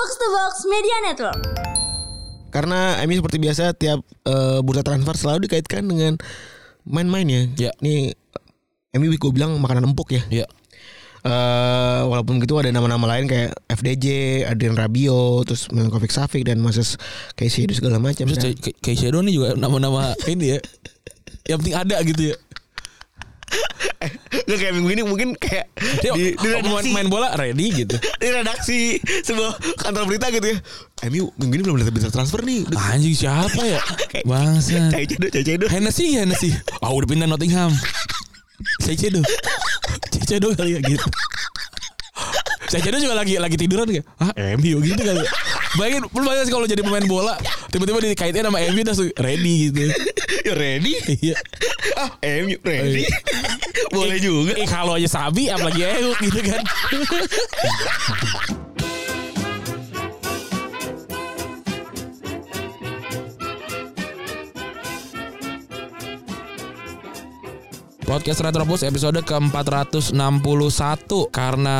Box to Box Media Network. Karena MU seperti biasa tiap eh, bursa transfer selalu dikaitkan dengan main-main ya. Ya. Nih MU gue bilang makanan empuk ya. Iya. Eh walaupun gitu ada nama-nama lain kayak FDJ, Adrian Rabiot, terus Milinkovic Savic dan Moses Casey itu segala macam. Shadow nih juga nama-nama ini ya. Yang penting ada gitu ya. Nggak kayak minggu ini mungkin kayak Dia di, di main, redaksi, main bola ready gitu. di redaksi sebuah kantor berita gitu ya. MU minggu ini belum bisa bisa transfer nih. Anjing siapa ya? Bangsa. Cai cedo, cai cedo. Hennessy Hennessy. Ah udah pindah Nottingham. Saya cedo. Saya cedo kali ya gitu. Saya cedo juga lagi lagi tiduran kayak ah MU gitu kali. ya. Bayangin, lu bayangin sih kalau jadi pemain bola tiba-tiba dikaitin sama MU langsung ready gitu. Ya ready? Iya. Ah, MU ready. Boleh juga. Eh kalau aja Sabi apalagi Euk gitu kan. Podcast Retropus episode ke-461 karena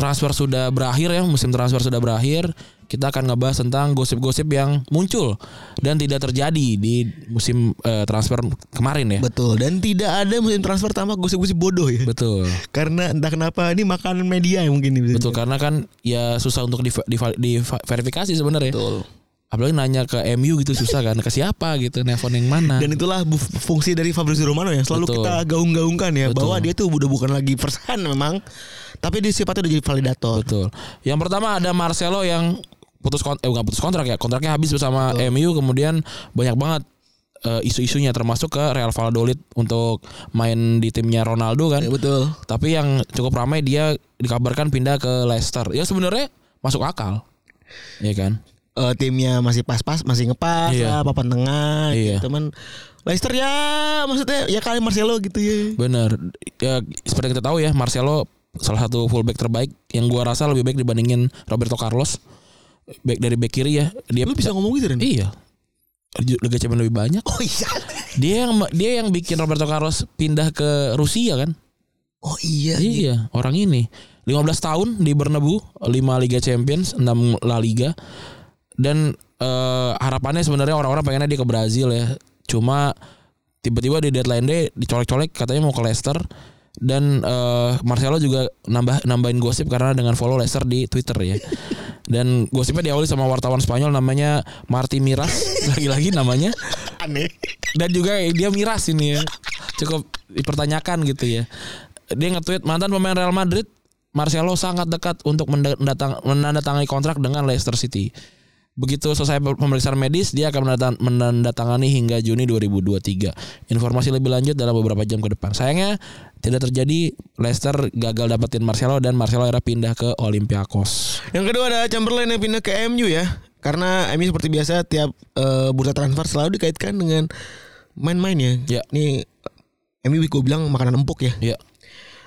transfer sudah berakhir ya, musim transfer sudah berakhir. Kita akan ngebahas tentang gosip-gosip yang muncul dan tidak terjadi di musim eh, transfer kemarin ya. Betul. Dan tidak ada musim transfer tanpa gosip-gosip bodoh ya. Betul. Karena entah kenapa ini makanan media ya mungkin ini. Betul karena kan ya susah untuk di, di, di- verifikasi sebenarnya. Betul. Apalagi nanya ke MU gitu susah kan ke siapa gitu nelfon yang mana. Dan itulah fungsi dari Fabrizio Romano yang selalu Betul. kita gaung-gaungkan ya Betul. bahwa dia tuh udah bukan lagi hand memang, tapi dia sifatnya udah jadi validator. Betul. Yang pertama ada Marcelo yang putus kont eh bukan putus kontrak ya. Kontraknya habis bersama MU kemudian banyak banget eh, isu-isunya termasuk ke Real Valladolid untuk main di timnya Ronaldo kan. Ya, betul. Tapi yang cukup ramai dia dikabarkan pindah ke Leicester. Ya sebenarnya masuk akal. Iya kan? Eh, timnya masih pas-pas, masih ngepas Iya. lah, papan tengah. Iya. Gitu. Teman Leicester ya maksudnya ya kali Marcelo gitu ya. Bener. Ya seperti yang kita tahu ya, Marcelo salah satu fullback terbaik yang gua rasa lebih baik dibandingin Roberto Carlos. Back dari back kiri ya. Dia Lu bisa ngomong gitu Ren? Iya. Liga Champions lebih banyak. Oh iya. Dia yang dia yang bikin Roberto Carlos pindah ke Rusia kan? Oh iya. Iya, orang ini. 15 tahun di Bernabeu, 5 Liga Champions, 6 La Liga. Dan eh, harapannya sebenarnya orang-orang pengennya dia ke Brazil ya. Cuma tiba-tiba di deadline day dicolek-colek katanya mau ke Leicester dan eh, Marcelo juga nambah nambahin gosip karena dengan follow Leicester di Twitter ya. Dan gosipnya diawali sama wartawan Spanyol namanya Marti Miras. Lagi-lagi namanya. Aneh. dan juga dia miras ini ya. Cukup dipertanyakan gitu ya. Dia nge-tweet mantan pemain Real Madrid Marcelo sangat dekat untuk mendatang, menandatangani kontrak dengan Leicester City. Begitu selesai pemeriksaan medis dia akan menandat- menandatangani hingga Juni 2023 informasi lebih lanjut dalam beberapa jam ke depan. Sayangnya tidak terjadi Leicester gagal dapetin Marcelo dan Marcelo akhirnya pindah ke Olympiakos Yang kedua ada Chamberlain yang pindah ke MU ya. Karena MU seperti biasa tiap eh, bursa transfer selalu dikaitkan dengan main-main ya. Ya. Nih MU gue bilang makanan empuk ya. ya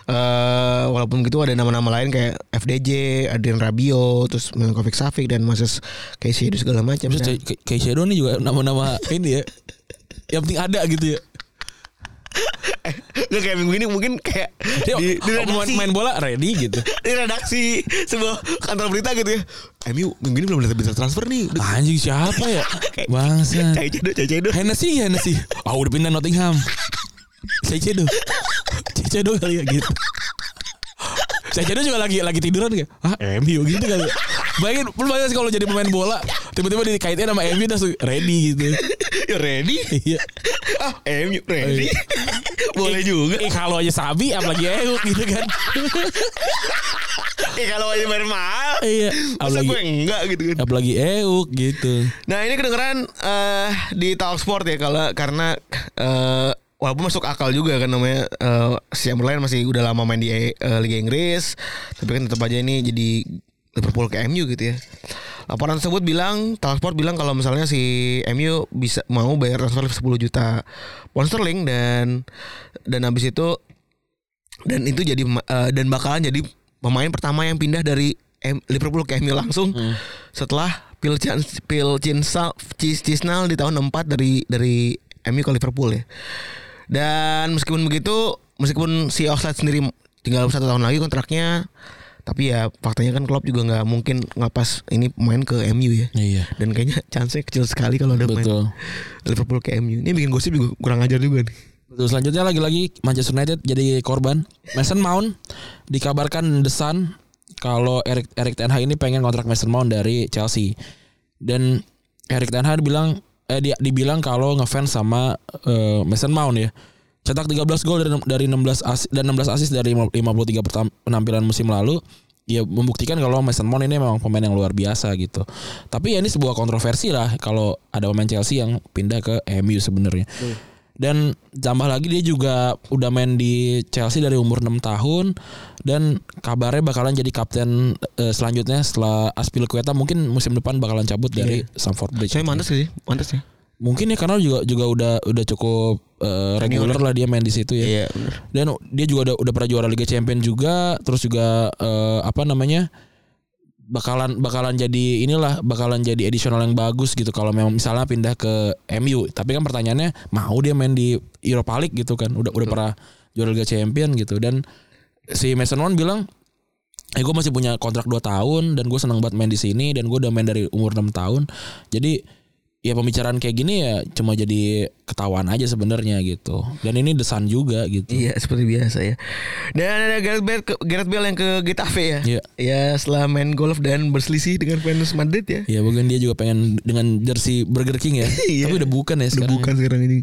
Eh walaupun gitu ada nama-nama lain kayak FDJ, Adrian Rabiot, terus Milinkovic Savic dan Moses itu segala macam. terus Shadow nih juga nama-nama ini ya yang penting ada gitu ya Nggak kayak minggu ini mungkin kayak Dia di, di main, redaksi, main bola ready gitu. di redaksi sebuah kantor berita gitu ya. MU minggu ini belum bisa bisa transfer nih. Udah Anjing siapa ya? Bangsa. cai cedo, cai cedo. Hennessy Hennessy. Ah udah pindah Nottingham. Saya cedo. Saya cedo kali ya gitu. Saya cedo juga lagi lagi tiduran kayak ah MU gitu kali. ya. Bayangin, lu bayangin sih kalau jadi pemain bola tiba-tiba dikaitin sama MU langsung ready gitu. Ya ready? Iya. Ah, MU ready. Boleh juga. Eh kalau aja Sabi apalagi Euk gitu kan. Eh kalau aja bayar mahal. Iya. Masa Apalagi gue enggak gitu kan. apalagi Euk gitu. Nah ini kedengeran eh di Talksport ya kalau karena eh walaupun masuk akal juga kan namanya eh si Chamberlain masih udah lama main di eh, Liga Inggris tapi kan tetap aja ini jadi Liverpool ke MU gitu ya. Laporan tersebut bilang Talksport bilang kalau misalnya si MU bisa mau bayar transfer 10 juta pound sterling dan dan habis itu dan itu jadi eh, dan bakalan jadi pemain pertama yang pindah dari M- Liverpool ke MU langsung setelah Phil Chan Phil Chinsal Cis Cisnal di tahun 4 dari dari MU ke Liverpool ya. Dan meskipun begitu, meskipun si Oxlade sendiri tinggal satu tahun lagi kontraknya, Tapi ya faktanya kan Klopp juga nggak mungkin ngelepas ini pemain ke MU ya. Iya. Dan kayaknya chance kecil sekali kalau ada Betul. Liverpool ke MU. Ini bikin gosip juga kurang ajar juga nih. Betul selanjutnya lagi-lagi Manchester United jadi korban. Mason Mount dikabarkan The Sun kalau Erik Erik Ten Hag ini pengen kontrak Mason Mount dari Chelsea. Dan Erik Ten Hag bilang eh dia dibilang kalau ngefans sama eh, Mason Mount ya. Cetak 13 gol dari dari 16 asis dan 16 asis dari 53 pertam- penampilan musim lalu. Ya membuktikan kalau Mason Mount ini memang pemain yang luar biasa gitu. Tapi ya ini sebuah kontroversi lah kalau ada pemain Chelsea yang pindah ke MU sebenarnya. Dan tambah lagi dia juga udah main di Chelsea dari umur 6 tahun dan kabarnya bakalan jadi kapten eh, selanjutnya setelah Aspilicueta mungkin musim depan bakalan cabut dari Stamford Bridge. Saya mantas sih? Mantas ya? Mungkin ya karena juga juga udah udah cukup eh, reguler lah dia main di situ ya. Iya. Dan dia juga udah, udah pernah juara Liga Champion juga, terus juga eh, apa namanya? bakalan bakalan jadi inilah bakalan jadi additional yang bagus gitu kalau memang misalnya pindah ke MU. Tapi kan pertanyaannya mau dia main di Europa League gitu kan. Udah udah pernah juara Liga Champion gitu dan si Mason Mount bilang Eh gue masih punya kontrak 2 tahun dan gue senang banget main di sini dan gue udah main dari umur 6 tahun. Jadi ya pembicaraan kayak gini ya cuma jadi ketahuan aja sebenarnya gitu. Dan ini desan juga gitu. Iya seperti biasa ya. Dan ada Gareth Bale, ke, Gareth Bale yang ke Getafe ya. Iya. Ya setelah main golf dan berselisih dengan fans Madrid ya. Ya mungkin dia juga pengen dengan jersey Burger King ya. Iya. Tapi udah bukan ya Udah sekarang. bukan sekarang ini.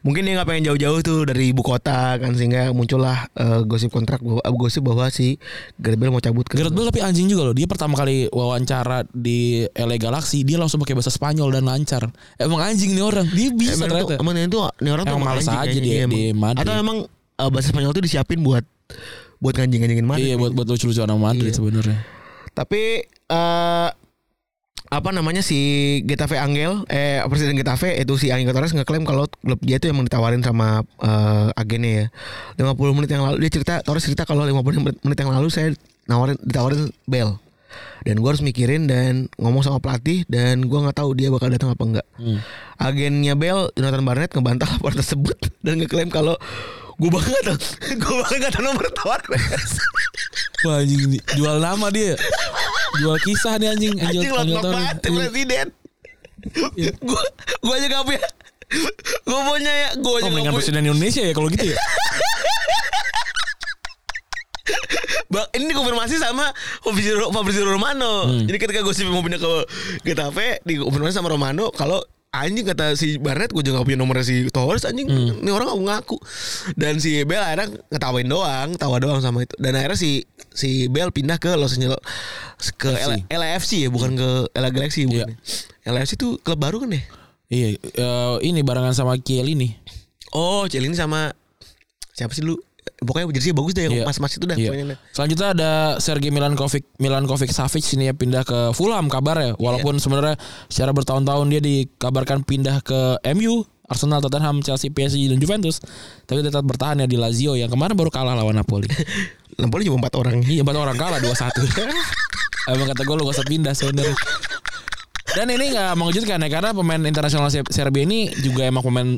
Mungkin dia nggak pengen jauh-jauh tuh dari ibu kota kan sehingga muncullah eh, gosip kontrak bahwa eh, gosip bahwa si Gareth Bale mau cabut ke Gareth Bale tapi anjing juga loh. Dia pertama kali wawancara di LA Galaxy dia langsung pakai bahasa Spanyol dan lancar. Emang anjing nih orang. Dia bisa Emang ternyata. tuh, emang itu ini orang tuh Emang males anjing aja iya, di emang. Madrid. Atau emang eh, bahasa Spanyol tuh disiapin buat buat nganjing-nganjingin Madrid. Iya buat buat lucu-lucuan sama Madrid Iya. sebenarnya. Tapi eh apa namanya si Getafe Angel eh presiden Getafe itu si Angel Torres ngeklaim kalau klub dia itu emang ditawarin sama eh, agennya ya 50 menit yang lalu dia cerita Torres cerita kalau 50 menit- menit yang lalu saya nawarin ditawarin Bell dan gue harus mikirin dan ngomong sama pelatih dan gue nggak tahu dia bakal datang apa enggak Hmm. agennya Bell Jonathan Barnett ngebantah laporan tersebut dan ngeklaim kalau gue bakal nggak tahu gue bakal nggak tahu nomor tawar Wah anjing ini jual nama dia. Jual kisah nih anjing. Anjing lot Torres. banget presiden. Iya. Gua gua aja gak punya. Gua punya ya, gua aja Oh, gak punya. presiden Indonesia ya kalau gitu ya. Ini dikonfirmasi sama Fabrizio, Fabrizio Romano. Hmm. Jadi ketika gosip mau pindah ke Getafe, dikonfirmasi sama Romano kalau anjing kata si Barnett gue juga gak punya nomornya si Torres anjing Hmm. ini orang aku ngaku dan si Bell akhirnya ngetawain doang tawa doang sama itu dan akhirnya si si Bell pindah ke Los Angeles ke LAFC ya bukan ke LA Galaxy bukan Iya. ya. LAFC itu klub baru kan ya Iya, eh, ini barengan sama Kiel ini. Oh, Cel ini sama siapa sih lu? Pokoknya jersey bagus deh, Iya. mas-mas itu dah. Iya. pokoknya dah. Selanjutnya ada Sergei Milankovic Milankovic Savic ini ya pindah ke Fulham kabarnya. Walaupun sebenarnya secara bertahun-tahun dia dikabarkan pindah ke MU, Arsenal, Tottenham, Chelsea, PSG dan Juventus. Tapi dia tetap bertahan ya di Lazio yang kemarin baru kalah lawan Napoli. Napoli cuma empat orang. Iya empat orang kalah 2-1 Emang kata gue lu gak usah pindah sebenarnya Dan ini gak mengejutkan ya Karena pemain internasional Se- Serbia ini Juga emang pemain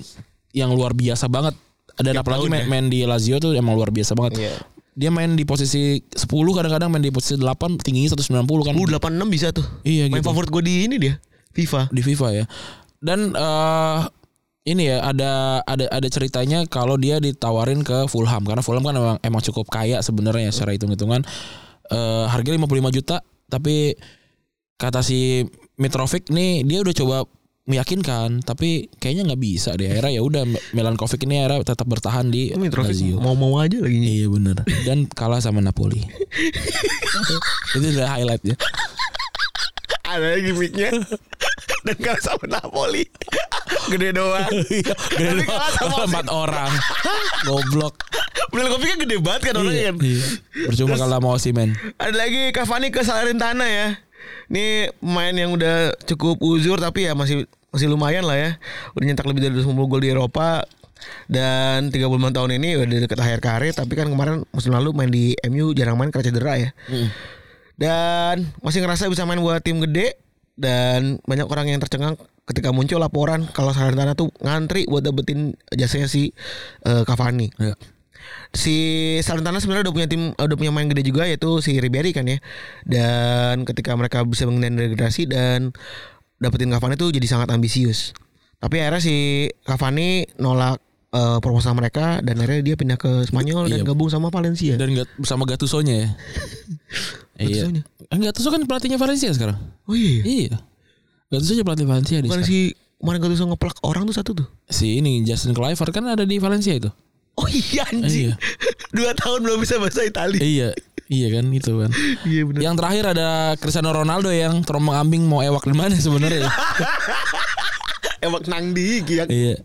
yang luar biasa banget Dan Tiap apalagi main, ya. main di Lazio tuh emang luar biasa banget Iya. Dia main di posisi 10 kadang-kadang main di posisi 8 Tingginya 190 kan Lu 86 bisa tuh. Iya Main gitu favorit gue di ini dia. FIFA. Di FIFA ya Dan eh ini ya ada ada ada ceritanya kalau dia ditawarin ke Fulham karena Fulham kan emang, emang cukup kaya sebenarnya ya secara hitung-hitungan eh harga 55 juta tapi kata si Mitrovic nih dia udah coba meyakinkan tapi kayaknya nggak bisa deh akhirnya ya udah Milankovic ini akhirnya tetap bertahan di Lazio mau-mau aja lagi. iya bener dan kalah sama Napoli itu udah highlightnya Ada gimmicknya. Dan kalah sama Napoli. Gede doang. Iya, Tapi kalah sama empat orang goblok Beli kopi kan gede banget kan orangnya iya, kan. iya. percuma kalah sama Osimhen Ada lagi Cavani ke Salernitana ya. Ini pemain yang udah cukup uzur tapi ya masih masih lumayan lah ya. Udah nyetak lebih dari 250 gol di Eropa dan 35 tahun ini udah deket akhir karir tapi kan kemarin musim lalu main di MU jarang main karena cedera ya. Dan masih ngerasa bisa main buat tim gede dan banyak orang yang tercengang ketika muncul laporan kalau Salernitana tuh ngantri buat dapetin jasanya si eh, Cavani. Iya. si Salernitana sebenarnya udah punya tim udah punya main gede juga yaitu si Ribery kan ya. Dan ketika mereka bisa menghindari degradasi dan dapetin Cavani itu jadi sangat ambisius. Tapi akhirnya si Cavani nolak eh, proposal mereka dan akhirnya dia pindah ke Spanyol dan Iya. gabung sama Valencia. Dan gak bersama Gattuso-nya ya. iya. Eh, Gattuso kan pelatihnya Valencia sekarang. Oh iya. Iya. Gattuso aja pelatih Valencia di Bukan si kemarin tuh ngeplak orang tuh satu tuh. Si ini Justin Kluivert kan ada di Valencia itu. Oh iya anjing. Iya. Dua tahun belum bisa bahasa Italia. iya. Iya kan itu kan. Iya benar. Yang terakhir ada Cristiano Ronaldo yang terombang ambing mau ewak di mana sebenarnya. Emang nang di ya. iya.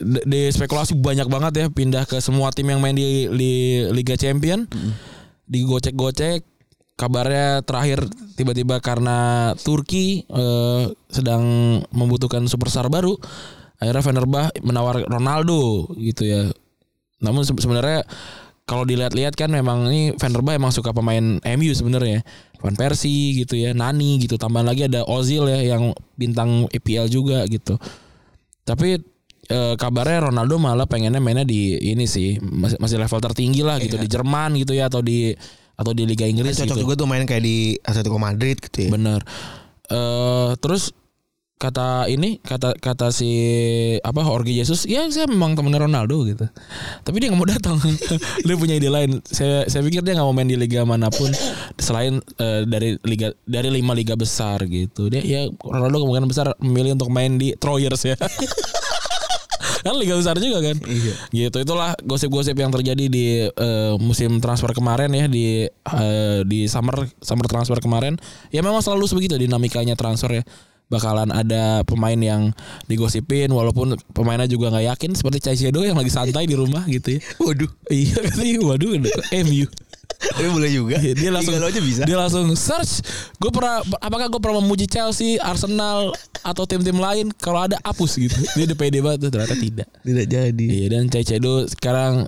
Di spekulasi banyak banget ya pindah ke semua tim yang main di, di Liga Champion. Digocek-gocek. Kabarnya terakhir tiba-tiba karena Turki eh, sedang membutuhkan superstar baru. Akhirnya Fenerbah menawar Ronaldo gitu ya. Namun se- sebenarnya kalau dilihat-lihat kan memang ini Fenerbah emang suka pemain MU sebenarnya. Van Persie gitu ya, Nani gitu. Tambahan lagi ada Ozil ya yang bintang EPL juga gitu. Tapi eh, kabarnya Ronaldo malah pengennya mainnya di ini sih masih, masih level tertinggi lah gitu di Jerman gitu ya atau di atau di Liga Inggris Cocok gitu. juga tuh main kayak di Atletico Madrid gitu ya. Bener. Eh terus kata ini kata kata si apa Jorge Jesus ya saya memang temennya Ronaldo gitu. Tapi dia nggak mau datang. Dia punya ide lain. Saya saya pikir dia nggak mau main di liga mana pun selain eh, dari liga dari lima liga besar gitu. Dia ya Ronaldo kemungkinan besar memilih untuk main di Troyers ya. Kan liga besar juga kan? Iya. gitu itulah gosip-gosip yang terjadi di eh, musim transfer kemarin ya di eh, di summer summer transfer kemarin. Ya memang selalu begitu dinamikanya transfer ya bakalan ada pemain yang digosipin walaupun pemainnya juga nggak yakin seperti Caicedo yang lagi santai di rumah gitu ya Waduh. iya katanya waduh MU Tapi boleh juga. Iya, dia langsung aja bisa. dia langsung search gue pernah apakah gue pernah memuji Chelsea Arsenal atau tim-tim lain kalau ada hapus gitu dia udah pede banget tuh, ternyata tidak Tidak jadi. Iya dan Caicedo sekarang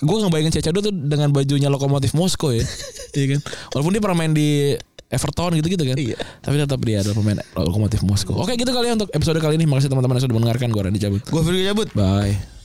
gue ngebayangin Caicedo tuh dengan bajunya lokomotif Moskow ya. iya kan. Walaupun dia pernah main di Everton gitu-gitu kan. Iya. Tapi tetap dia adalah pemain lokomotif Moskow. Oke gitu kali ya untuk episode kali ini. Makasih teman-teman yang sudah mendengarkan. Gue Randy cabut. Gue Firly cabut. Bye.